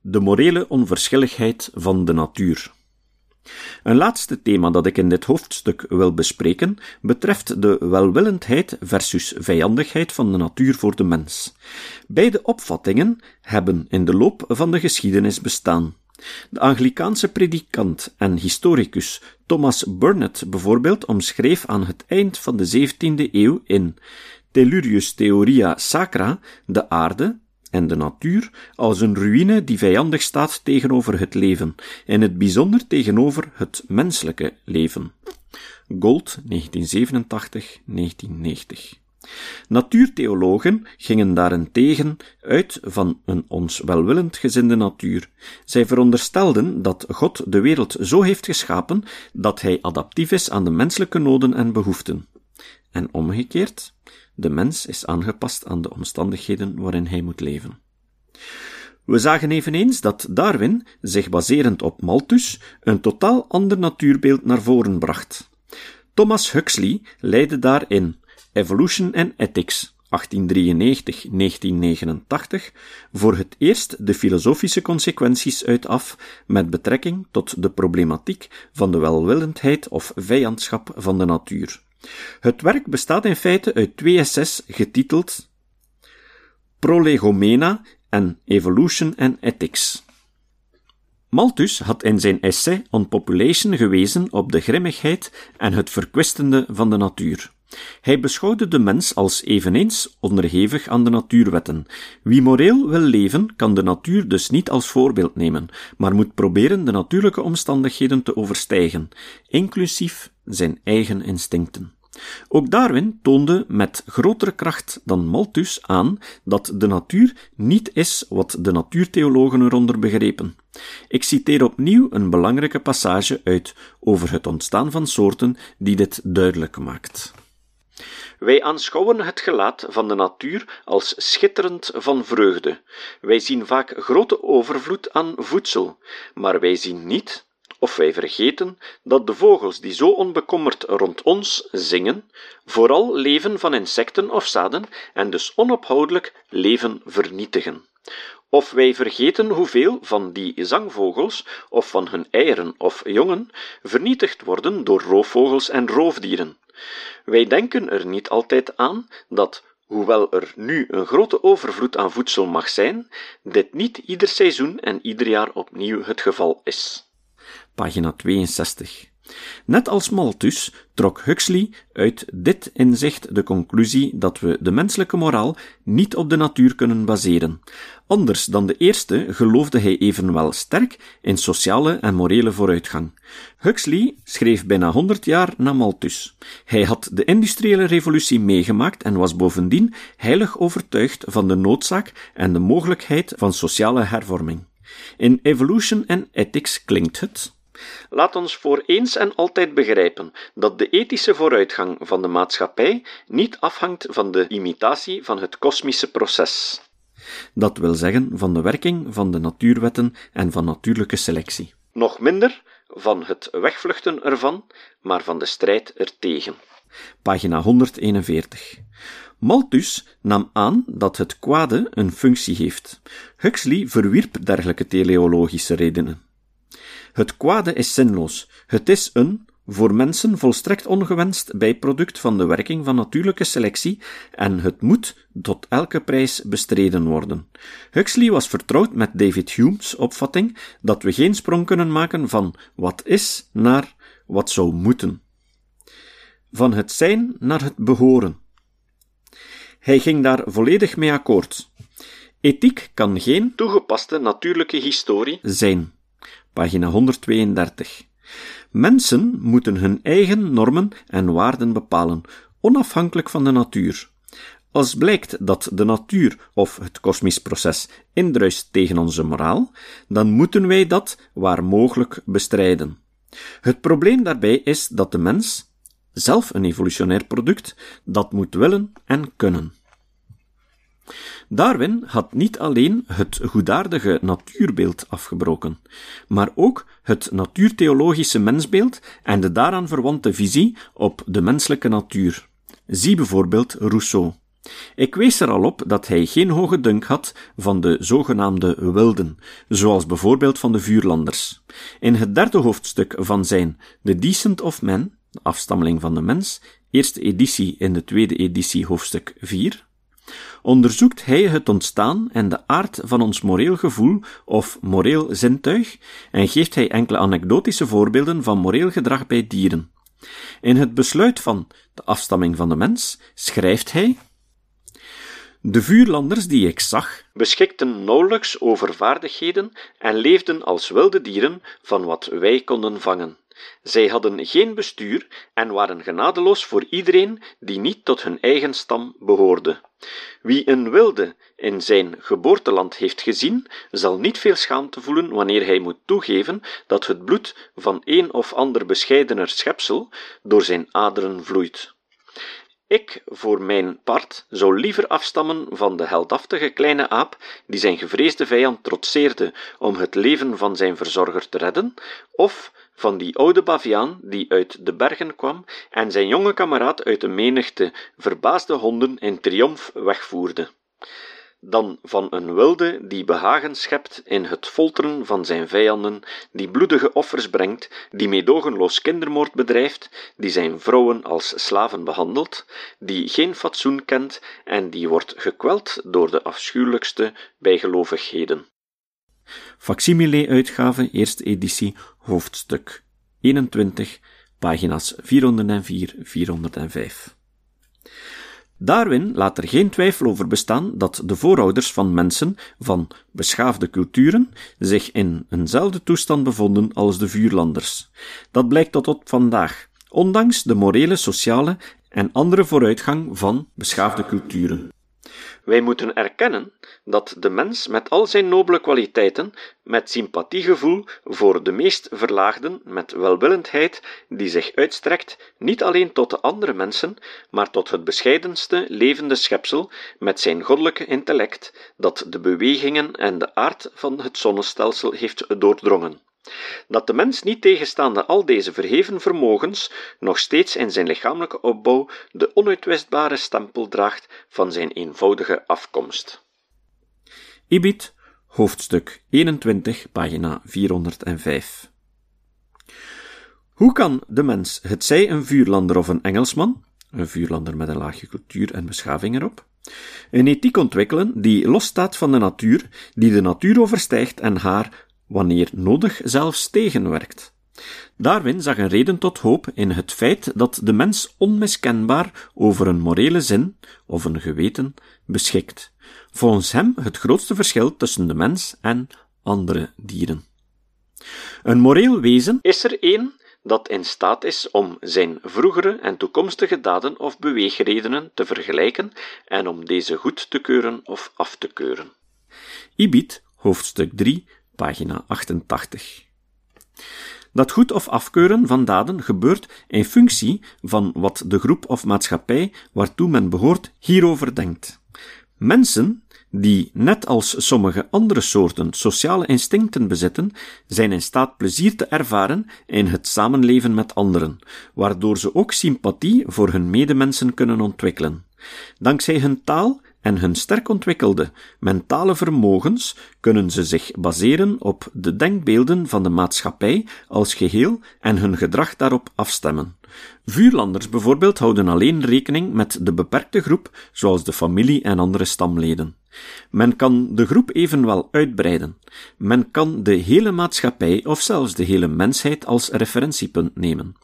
De morele onverschilligheid van de natuur. Een laatste thema dat ik in dit hoofdstuk wil bespreken betreft de welwillendheid versus vijandigheid van de natuur voor de mens. Beide opvattingen hebben in de loop van de geschiedenis bestaan. De Anglikaanse predikant en historicus Thomas Burnet bijvoorbeeld omschreef aan het eind van de 17e eeuw in Tellurius Theoria Sacra de aarde, en de natuur als een ruïne die vijandig staat tegenover het leven, in het bijzonder tegenover het menselijke leven. Gold, 1987-1990. Natuurtheologen gingen daarentegen uit van een ons welwillend gezinde natuur. Zij veronderstelden dat God de wereld zo heeft geschapen dat hij adaptief is aan de menselijke noden en behoeften. En omgekeerd, de mens is aangepast aan de omstandigheden waarin hij moet leven. We zagen eveneens dat Darwin, zich baserend op Malthus, een totaal ander natuurbeeld naar voren bracht. Thomas Huxley leidde daarin Evolution and Ethics 1893-1989 voor het eerst de filosofische consequenties uit af met betrekking tot de problematiek van de welwillendheid of vijandschap van de natuur. Het werk bestaat in feite uit twee essays getiteld Prolegomena en Evolution and Ethics. Malthus had in zijn essay On Population gewezen op de grimmigheid en het verkwistende van de natuur. Hij beschouwde de mens als eveneens onderhevig aan de natuurwetten. Wie moreel wil leven, kan de natuur dus niet als voorbeeld nemen, maar moet proberen de natuurlijke omstandigheden te overstijgen, inclusief zijn eigen instincten. Ook Darwin toonde met grotere kracht dan Malthus aan dat de natuur niet is wat de natuurtheologen eronder begrepen. Ik citeer opnieuw een belangrijke passage uit over het ontstaan van soorten die dit duidelijk maakt. Wij aanschouwen het gelaat van de natuur als schitterend van vreugde. Wij zien vaak grote overvloed aan voedsel, maar wij zien niet of wij vergeten dat de vogels die zo onbekommerd rond ons zingen, vooral leven van insecten of zaden en dus onophoudelijk leven vernietigen. Of wij vergeten hoeveel van die zangvogels, of van hun eieren of jongen, vernietigd worden door roofvogels en roofdieren. Wij denken er niet altijd aan dat, hoewel er nu een grote overvloed aan voedsel mag zijn, dit niet ieder seizoen en ieder jaar opnieuw het geval is pagina 62. Net als Malthus trok Huxley uit dit inzicht de conclusie dat we de menselijke moraal niet op de natuur kunnen baseren. Anders dan de eerste geloofde hij evenwel sterk in sociale en morele vooruitgang. Huxley schreef bijna honderd jaar na Malthus. Hij had de industriële revolutie meegemaakt en was bovendien heilig overtuigd van de noodzaak en de mogelijkheid van sociale hervorming. In Evolution and Ethics klinkt het Laat ons voor eens en altijd begrijpen dat de ethische vooruitgang van de maatschappij niet afhangt van de imitatie van het kosmische proces. Dat wil zeggen van de werking van de natuurwetten en van natuurlijke selectie. Nog minder van het wegvluchten ervan, maar van de strijd ertegen. Pagina 141. Malthus nam aan dat het kwade een functie heeft. Huxley verwierp dergelijke teleologische redenen. Het kwade is zinloos. Het is een, voor mensen volstrekt ongewenst bijproduct van de werking van natuurlijke selectie en het moet tot elke prijs bestreden worden. Huxley was vertrouwd met David Hume's opvatting dat we geen sprong kunnen maken van wat is naar wat zou moeten. Van het zijn naar het behoren. Hij ging daar volledig mee akkoord. Ethiek kan geen toegepaste natuurlijke historie zijn pagina 132. Mensen moeten hun eigen normen en waarden bepalen, onafhankelijk van de natuur. Als blijkt dat de natuur of het kosmisch proces indruist tegen onze moraal, dan moeten wij dat waar mogelijk bestrijden. Het probleem daarbij is dat de mens, zelf een evolutionair product, dat moet willen en kunnen. Darwin had niet alleen het goedaardige natuurbeeld afgebroken, maar ook het natuurtheologische mensbeeld en de daaraan verwante visie op de menselijke natuur. Zie bijvoorbeeld Rousseau. Ik wees er al op dat hij geen hoge dunk had van de zogenaamde wilden, zoals bijvoorbeeld van de vuurlanders. In het derde hoofdstuk van zijn The Decent of Men, de afstammeling van de mens, eerste editie in de tweede editie hoofdstuk 4, onderzoekt hij het ontstaan en de aard van ons moreel gevoel of moreel zintuig en geeft hij enkele anekdotische voorbeelden van moreel gedrag bij dieren. In het besluit van de afstamming van de mens schrijft hij de vuurlanders die ik zag, beschikten nauwelijks over vaardigheden en leefden als wilde dieren van wat wij konden vangen. Zij hadden geen bestuur en waren genadeloos voor iedereen die niet tot hun eigen stam behoorde. Wie een wilde in zijn geboorteland heeft gezien, zal niet veel schaamte voelen wanneer hij moet toegeven dat het bloed van een of ander bescheidener schepsel door zijn aderen vloeit. Ik, voor mijn part, zou liever afstammen van de heldhaftige kleine aap die zijn gevreesde vijand trotseerde om het leven van zijn verzorger te redden, of van die oude baviaan die uit de bergen kwam en zijn jonge kameraad uit de menigte verbaasde honden in triomf wegvoerde dan van een wilde die behagen schept in het folteren van zijn vijanden, die bloedige offers brengt, die meedogenloos kindermoord bedrijft, die zijn vrouwen als slaven behandelt, die geen fatsoen kent en die wordt gekweld door de afschuwelijkste bijgelovigheden. Facsimile-uitgave, eerste editie, hoofdstuk 21, pagina's 404-405. Darwin laat er geen twijfel over bestaan dat de voorouders van mensen van beschaafde culturen zich in eenzelfde toestand bevonden als de vuurlanders. Dat blijkt tot op vandaag, ondanks de morele, sociale en andere vooruitgang van beschaafde culturen. Wij moeten erkennen dat de mens met al zijn nobele kwaliteiten, met sympathiegevoel voor de meest verlaagden, met welwillendheid die zich uitstrekt niet alleen tot de andere mensen, maar tot het bescheidenste levende schepsel met zijn goddelijke intellect, dat de bewegingen en de aard van het zonnestelsel heeft doordrongen dat de mens niet tegenstaande al deze verheven vermogens nog steeds in zijn lichamelijke opbouw de onuitwisbare stempel draagt van zijn eenvoudige afkomst. Ibid, hoofdstuk 21, pagina 405. Hoe kan de mens, het zij een vuurlander of een Engelsman, een vuurlander met een laagje cultuur en beschaving erop, een ethiek ontwikkelen die losstaat van de natuur, die de natuur overstijgt en haar wanneer nodig zelfs tegenwerkt. Darwin zag een reden tot hoop in het feit dat de mens onmiskenbaar over een morele zin of een geweten beschikt. Volgens hem het grootste verschil tussen de mens en andere dieren. Een moreel wezen is er één dat in staat is om zijn vroegere en toekomstige daden of beweegredenen te vergelijken en om deze goed te keuren of af te keuren. Ibid, hoofdstuk 3, pagina 88. Dat goed of afkeuren van daden gebeurt in functie van wat de groep of maatschappij waartoe men behoort hierover denkt. Mensen die, net als sommige andere soorten sociale instincten bezitten, zijn in staat plezier te ervaren in het samenleven met anderen, waardoor ze ook sympathie voor hun medemensen kunnen ontwikkelen. Dankzij hun taal en hun sterk ontwikkelde mentale vermogens kunnen ze zich baseren op de denkbeelden van de maatschappij als geheel en hun gedrag daarop afstemmen. Vuurlanders bijvoorbeeld houden alleen rekening met de beperkte groep, zoals de familie en andere stamleden. Men kan de groep evenwel uitbreiden. Men kan de hele maatschappij of zelfs de hele mensheid als referentiepunt nemen.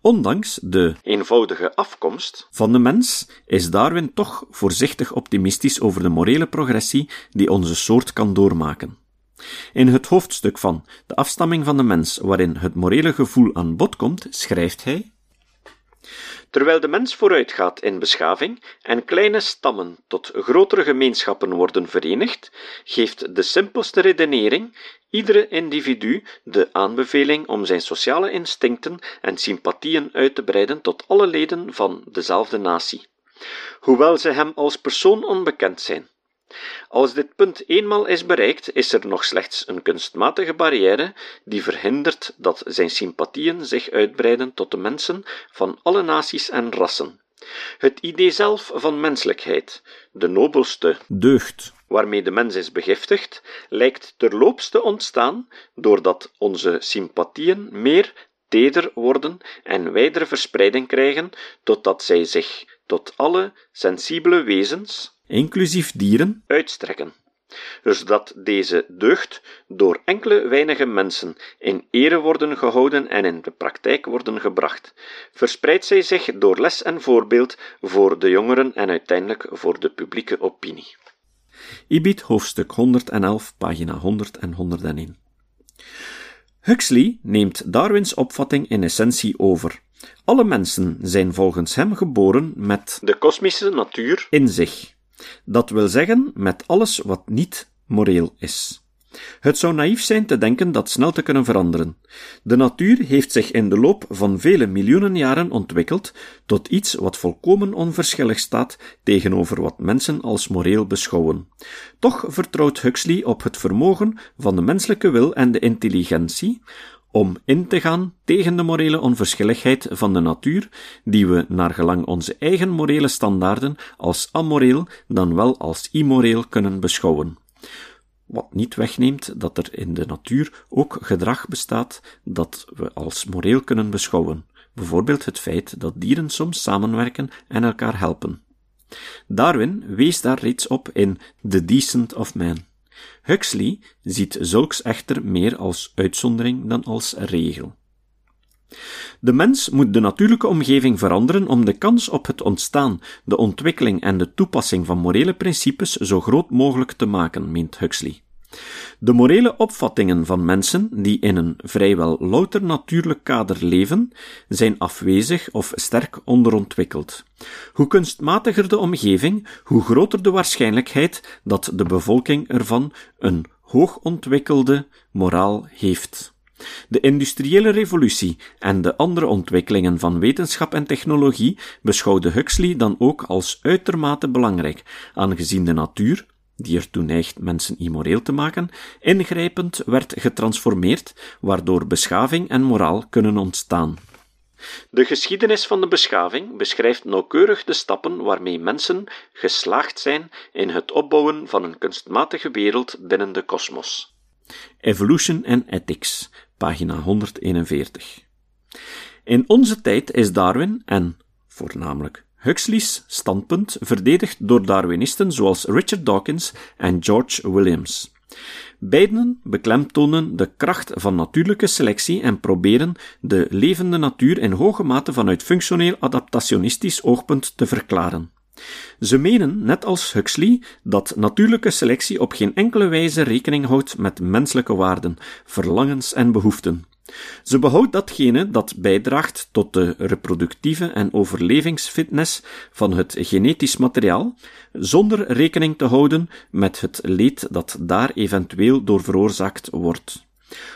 Ondanks de eenvoudige afkomst van de mens is Darwin toch voorzichtig optimistisch over de morele progressie die onze soort kan doormaken. In het hoofdstuk van De afstamming van de mens, waarin het morele gevoel aan bod komt, schrijft hij Terwijl de mens vooruitgaat in beschaving en kleine stammen tot grotere gemeenschappen worden verenigd, geeft de simpelste redenering iedere individu de aanbeveling om zijn sociale instincten en sympathieën uit te breiden tot alle leden van dezelfde natie, hoewel ze hem als persoon onbekend zijn. Als dit punt eenmaal is bereikt, is er nog slechts een kunstmatige barrière die verhindert dat zijn sympathieën zich uitbreiden tot de mensen van alle naties en rassen. Het idee zelf van menselijkheid, de nobelste deugd waarmee de mens is begiftigd, lijkt terloops te ontstaan doordat onze sympathieën meer teder worden en wijdere verspreiding krijgen, totdat zij zich tot alle sensibele wezens, inclusief dieren, uitstrekken zodat deze deugd door enkele weinige mensen in ere worden gehouden en in de praktijk worden gebracht, verspreidt zij zich door les en voorbeeld voor de jongeren en uiteindelijk voor de publieke opinie. Ibid, hoofdstuk 111, pagina 100 en 101. Huxley neemt Darwins opvatting in essentie over. Alle mensen zijn volgens hem geboren met de kosmische natuur in zich. Dat wil zeggen met alles wat niet moreel is. Het zou naïef zijn te denken dat snel te kunnen veranderen. De natuur heeft zich in de loop van vele miljoenen jaren ontwikkeld tot iets wat volkomen onverschillig staat tegenover wat mensen als moreel beschouwen. Toch vertrouwt Huxley op het vermogen van de menselijke wil en de intelligentie om in te gaan tegen de morele onverschilligheid van de natuur, die we naar gelang onze eigen morele standaarden als amoreel dan wel als immoreel kunnen beschouwen. Wat niet wegneemt dat er in de natuur ook gedrag bestaat dat we als moreel kunnen beschouwen, bijvoorbeeld het feit dat dieren soms samenwerken en elkaar helpen. Darwin wees daar reeds op in The Decent of Man. Huxley ziet zulks echter meer als uitzondering dan als regel. De mens moet de natuurlijke omgeving veranderen om de kans op het ontstaan, de ontwikkeling en de toepassing van morele principes zo groot mogelijk te maken, meent Huxley. De morele opvattingen van mensen die in een vrijwel louter natuurlijk kader leven, zijn afwezig of sterk onderontwikkeld. Hoe kunstmatiger de omgeving, hoe groter de waarschijnlijkheid dat de bevolking ervan een hoogontwikkelde moraal heeft. De industriële revolutie en de andere ontwikkelingen van wetenschap en technologie beschouwde Huxley dan ook als uitermate belangrijk, aangezien de natuur, die ertoe neigt mensen immoreel te maken, ingrijpend werd getransformeerd, waardoor beschaving en moraal kunnen ontstaan. De geschiedenis van de beschaving beschrijft nauwkeurig de stappen waarmee mensen geslaagd zijn in het opbouwen van een kunstmatige wereld binnen de kosmos. Evolution and Ethics, pagina 141. In onze tijd is Darwin en, voornamelijk, Huxley's standpunt verdedigd door Darwinisten zoals Richard Dawkins en George Williams. Beiden beklemtonen de kracht van natuurlijke selectie en proberen de levende natuur in hoge mate vanuit functioneel adaptationistisch oogpunt te verklaren. Ze menen, net als Huxley, dat natuurlijke selectie op geen enkele wijze rekening houdt met menselijke waarden, verlangens en behoeften. Ze behoudt datgene dat bijdraagt tot de reproductieve en overlevingsfitness van het genetisch materiaal, zonder rekening te houden met het leed dat daar eventueel door veroorzaakt wordt.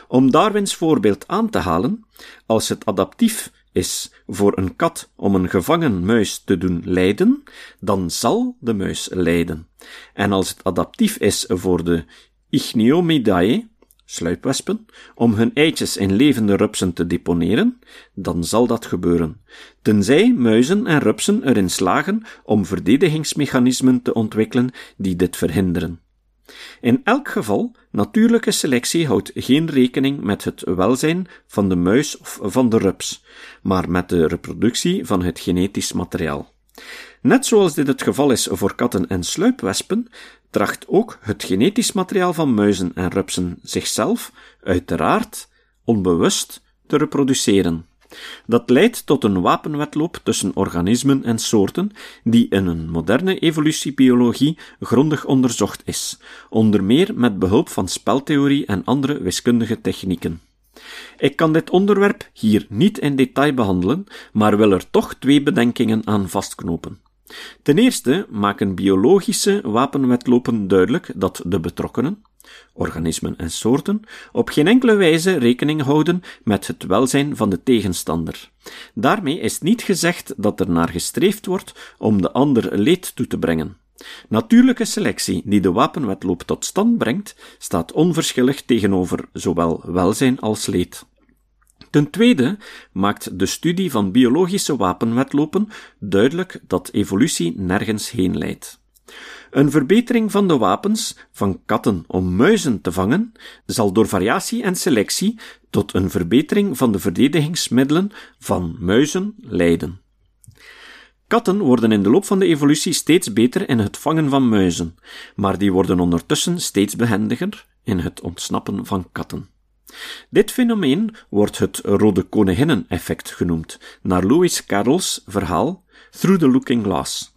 Om Darwins voorbeeld aan te halen, als het adaptief is voor een kat om een gevangen muis te doen lijden, dan zal de muis lijden. En als het adaptief is voor de Ichneumeidae, sluipwespen, om hun eitjes in levende rupsen te deponeren, dan zal dat gebeuren, tenzij muizen en rupsen erin slagen om verdedigingsmechanismen te ontwikkelen die dit verhinderen. In elk geval, natuurlijke selectie houdt geen rekening met het welzijn van de muis of van de rups, maar met de reproductie van het genetisch materiaal. Net zoals dit het geval is voor katten en sluipwespen, tracht ook het genetisch materiaal van muizen en rupsen zichzelf, uiteraard, onbewust, te reproduceren. Dat leidt tot een wapenwetloop tussen organismen en soorten, die in een moderne evolutiebiologie grondig onderzocht is, onder meer met behulp van speltheorie en andere wiskundige technieken. Ik kan dit onderwerp hier niet in detail behandelen, maar wil er toch twee bedenkingen aan vastknopen. Ten eerste maken biologische wapenwetlopen duidelijk dat de betrokkenen, organismen en soorten, op geen enkele wijze rekening houden met het welzijn van de tegenstander. Daarmee is niet gezegd dat er naar gestreefd wordt om de ander leed toe te brengen. Natuurlijke selectie die de wapenwetloop tot stand brengt, staat onverschillig tegenover zowel welzijn als leed. Ten tweede maakt de studie van biologische wapenwetlopen duidelijk dat evolutie nergens heen leidt. Een verbetering van de wapens van katten om muizen te vangen zal door variatie en selectie tot een verbetering van de verdedigingsmiddelen van muizen leiden. Katten worden in de loop van de evolutie steeds beter in het vangen van muizen, maar die worden ondertussen steeds behendiger in het ontsnappen van katten. Dit fenomeen wordt het rode koninginnen-effect genoemd, naar Lewis Carroll's verhaal Through the Looking Glass.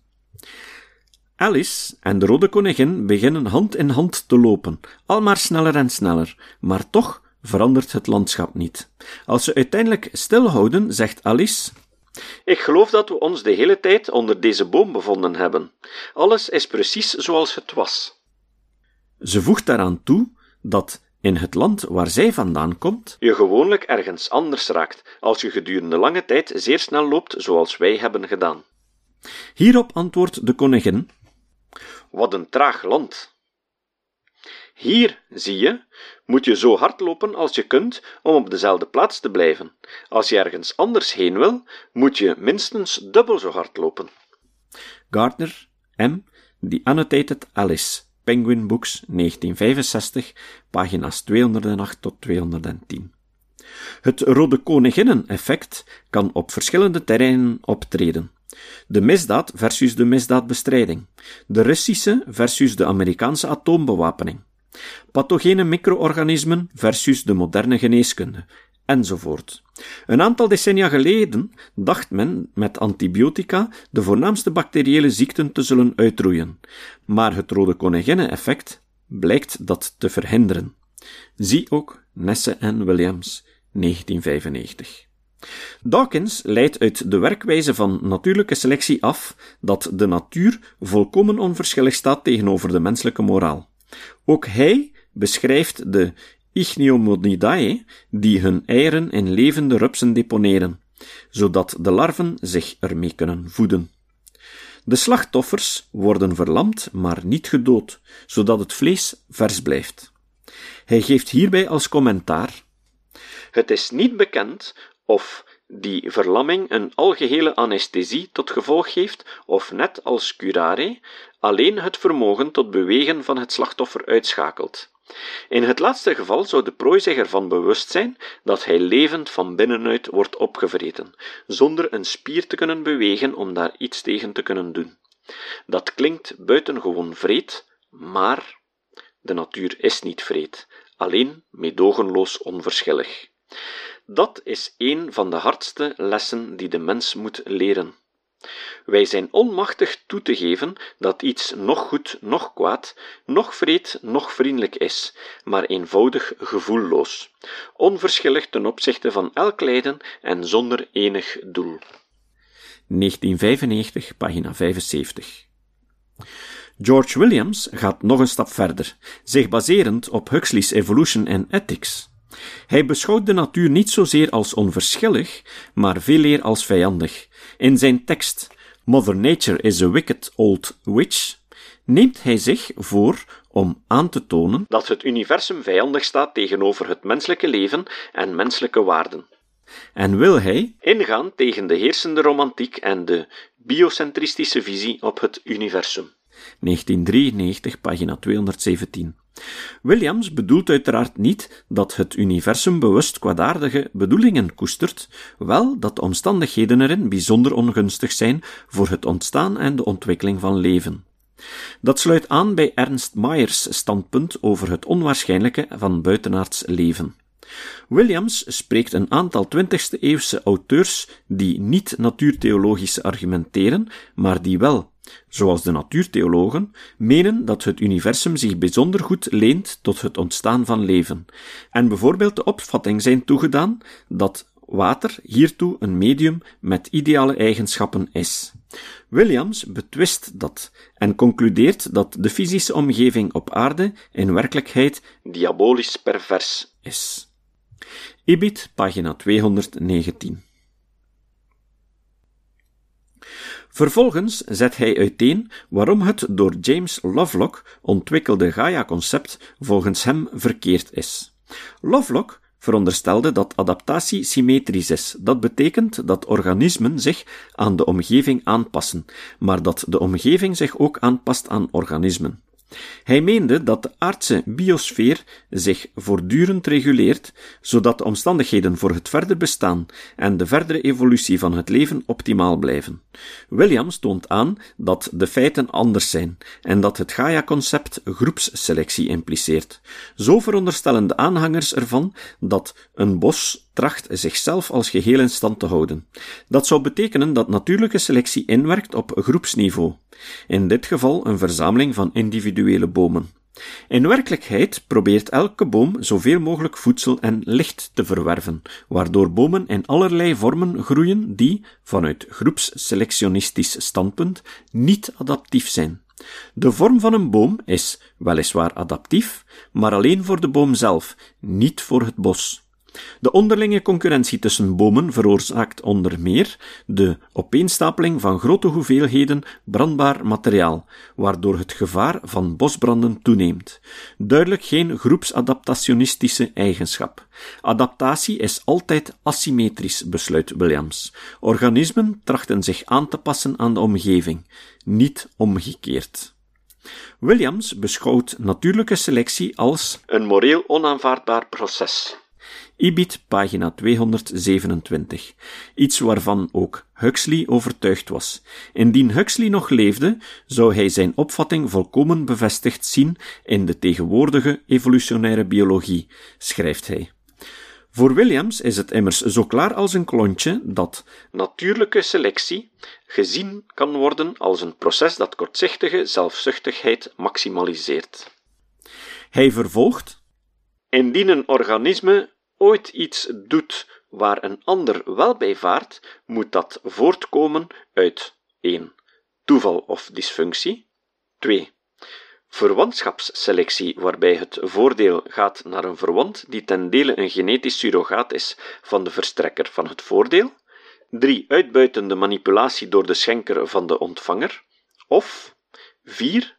Alice en de rode koningin beginnen hand in hand te lopen, al maar sneller en sneller, maar toch verandert het landschap niet. Als ze uiteindelijk stilhouden, zegt Alice: Ik geloof dat we ons de hele tijd onder deze boom bevonden hebben. Alles is precies zoals het was. Ze voegt daaraan toe dat in het land waar zij vandaan komt, je gewoonlijk ergens anders raakt, als je gedurende lange tijd zeer snel loopt zoals wij hebben gedaan. Hierop antwoordt de koningin: Wat een traag land. Hier, zie je, moet je zo hard lopen als je kunt om op dezelfde plaats te blijven. Als je ergens anders heen wil, moet je minstens dubbel zo hard lopen. Gardner, M. The Annotated Alice, Penguin Books, 1965, pagina's 208 tot 210. Het rode koninginnen-effect kan op verschillende terreinen optreden. De misdaad versus de misdaadbestrijding. De Russische versus de Amerikaanse atoombewapening. Pathogene micro-organismen versus de moderne geneeskunde, enzovoort. Een aantal decennia geleden dacht men met antibiotica de voornaamste bacteriële ziekten te zullen uitroeien, maar het rode koninginnen-effect blijkt dat te verhinderen. Zie ook Nesse en Williams, 1995. Dawkins leidt uit de werkwijze van natuurlijke selectie af dat de natuur volkomen onverschillig staat tegenover de menselijke moraal. Ook hij beschrijft de Ichneumonidae die hun eieren in levende rupsen deponeren, zodat de larven zich ermee kunnen voeden. De slachtoffers worden verlamd, maar niet gedood, zodat het vlees vers blijft. Hij geeft hierbij als commentaar: Het is niet bekend of die verlamming een algehele anesthesie tot gevolg heeft, of net als curare, alleen het vermogen tot bewegen van het slachtoffer uitschakelt. In het laatste geval zou de prooi zich ervan bewust zijn dat hij levend van binnenuit wordt opgevreten, zonder een spier te kunnen bewegen om daar iets tegen te kunnen doen. Dat klinkt buitengewoon vreed, maar de natuur is niet vreed, alleen meedogenloos onverschillig. Dat is een van de hardste lessen die de mens moet leren. Wij zijn onmachtig toe te geven dat iets nog goed, nog kwaad, nog vreed, nog vriendelijk is, maar eenvoudig gevoelloos, onverschillig ten opzichte van elk lijden en zonder enig doel. 1995, pagina 75. George Williams gaat nog een stap verder, zich baserend op Huxley's Evolution and Ethics. Hij beschouwt de natuur niet zozeer als onverschillig, maar veel eer als vijandig. In zijn tekst Mother Nature is a wicked old witch neemt hij zich voor om aan te tonen dat het universum vijandig staat tegenover het menselijke leven en menselijke waarden. En wil hij ingaan tegen de heersende romantiek en de biocentristische visie op het universum. 1993, pagina 217. Williams bedoelt uiteraard niet dat het universum bewust kwaadaardige bedoelingen koestert, wel dat de omstandigheden erin bijzonder ongunstig zijn voor het ontstaan en de ontwikkeling van leven. Dat sluit aan bij Ernst Mayers standpunt over het onwaarschijnlijke van buitenaards leven. Williams spreekt een aantal 20e eeuwse auteurs die niet natuurtheologisch argumenteren, maar die wel zoals de natuurtheologen, menen dat het universum zich bijzonder goed leent tot het ontstaan van leven, en bijvoorbeeld de opvatting zijn toegedaan dat water hiertoe een medium met ideale eigenschappen is. Williams betwist dat en concludeert dat de fysische omgeving op aarde in werkelijkheid diabolisch pervers is. Ibid, pagina 219. Vervolgens zet hij uiteen waarom het door James Lovelock ontwikkelde Gaia-concept volgens hem verkeerd is. Lovelock veronderstelde dat adaptatie symmetrisch is. Dat betekent dat organismen zich aan de omgeving aanpassen, maar dat de omgeving zich ook aanpast aan organismen. Hij meende dat de aardse biosfeer zich voortdurend reguleert, zodat de omstandigheden voor het verder bestaan en de verdere evolutie van het leven optimaal blijven. Williams toont aan dat de feiten anders zijn en dat het Gaia-concept groepsselectie impliceert. Zo veronderstellen de aanhangers ervan dat een bos tracht zichzelf als geheel in stand te houden. Dat zou betekenen dat natuurlijke selectie inwerkt op groepsniveau. In dit geval een verzameling van individuele bomen. In werkelijkheid probeert elke boom zoveel mogelijk voedsel en licht te verwerven, waardoor bomen in allerlei vormen groeien die, vanuit groepsselectionistisch standpunt, niet adaptief zijn. De vorm van een boom is weliswaar adaptief, maar alleen voor de boom zelf, niet voor het bos. De onderlinge concurrentie tussen bomen veroorzaakt onder meer de opeenstapeling van grote hoeveelheden brandbaar materiaal, waardoor het gevaar van bosbranden toeneemt. Duidelijk geen groepsadaptationistische eigenschap. Adaptatie is altijd asymmetrisch, besluit Williams. Organismen trachten zich aan te passen aan de omgeving, niet omgekeerd. Williams beschouwt natuurlijke selectie als een moreel onaanvaardbaar proces. Ibid, pagina 227. Iets waarvan ook Huxley overtuigd was. Indien Huxley nog leefde, zou hij zijn opvatting volkomen bevestigd zien in de tegenwoordige evolutionaire biologie, schrijft hij. Voor Williams is het immers zo klaar als een klontje dat natuurlijke selectie gezien kan worden als een proces dat kortzichtige zelfzuchtigheid maximaliseert. Hij vervolgt: Indien een organisme ooit iets doet waar een ander wel bij vaart, moet dat voortkomen uit 1. Toeval of dysfunctie. 2. Verwantschapsselectie, waarbij het voordeel gaat naar een verwant die ten dele een genetisch surrogaat is van de verstrekker van het voordeel. 3. Uitbuitende manipulatie door de schenker van de ontvanger. Of 4.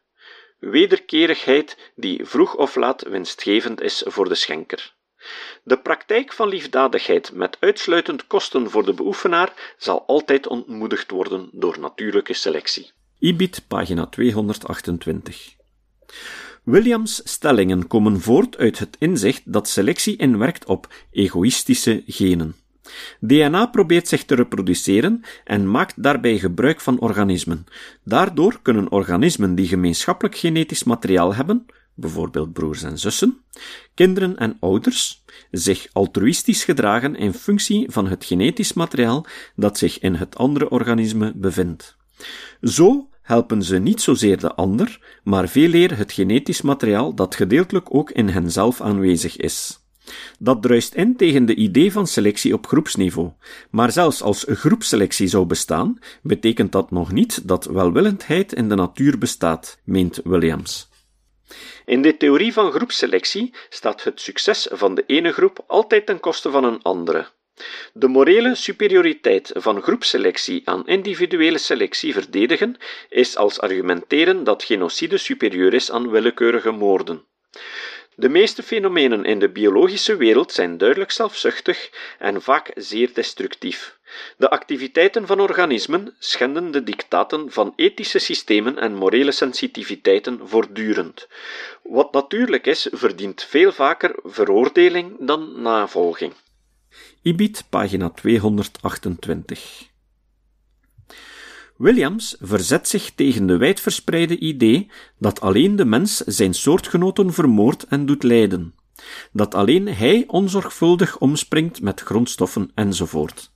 Wederkerigheid die vroeg of laat winstgevend is voor de schenker. De praktijk van liefdadigheid met uitsluitend kosten voor de beoefenaar zal altijd ontmoedigd worden door natuurlijke selectie. Ibid, pagina 228. Williams' stellingen komen voort uit het inzicht dat selectie inwerkt op egoïstische genen. DNA probeert zich te reproduceren en maakt daarbij gebruik van organismen. Daardoor kunnen organismen die gemeenschappelijk genetisch materiaal hebben, bijvoorbeeld broers en zussen, kinderen en ouders, zich altruïstisch gedragen in functie van het genetisch materiaal dat zich in het andere organisme bevindt. Zo helpen ze niet zozeer de ander, maar veel eer het genetisch materiaal dat gedeeltelijk ook in henzelf aanwezig is. Dat druist in tegen de idee van selectie op groepsniveau. Maar zelfs als groepselectie zou bestaan, betekent dat nog niet dat welwillendheid in de natuur bestaat, meent Williams. In de theorie van groepselectie staat het succes van de ene groep altijd ten koste van een andere. De morele superioriteit van groepselectie aan individuele selectie verdedigen is als argumenteren dat genocide superieur is aan willekeurige moorden. De meeste fenomenen in de biologische wereld zijn duidelijk zelfzuchtig en vaak zeer destructief. De activiteiten van organismen schenden de dictaten van ethische systemen en morele sensitiviteiten voortdurend. Wat natuurlijk is, verdient veel vaker veroordeling dan navolging. Ibid, pagina 228. Williams verzet zich tegen de wijdverspreide idee dat alleen de mens zijn soortgenoten vermoordt en doet lijden, dat alleen hij onzorgvuldig omspringt met grondstoffen enzovoort.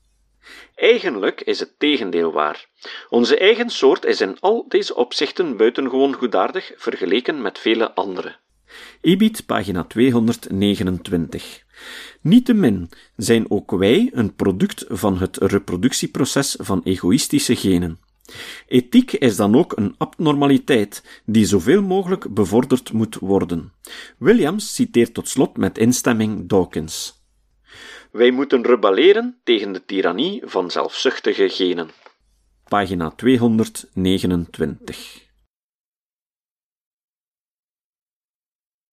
Eigenlijk is het tegendeel waar. Onze eigen soort is in al deze opzichten buitengewoon goedaardig vergeleken met vele andere. Ibid, pagina 229. Niettemin zijn ook wij een product van het reproductieproces van egoïstische genen. Ethiek is dan ook een abnormaliteit die zoveel mogelijk bevorderd moet worden. Williams citeert tot slot met instemming Dawkins. Wij moeten rebelleren tegen de tirannie van zelfzuchtige genen. Pagina 229.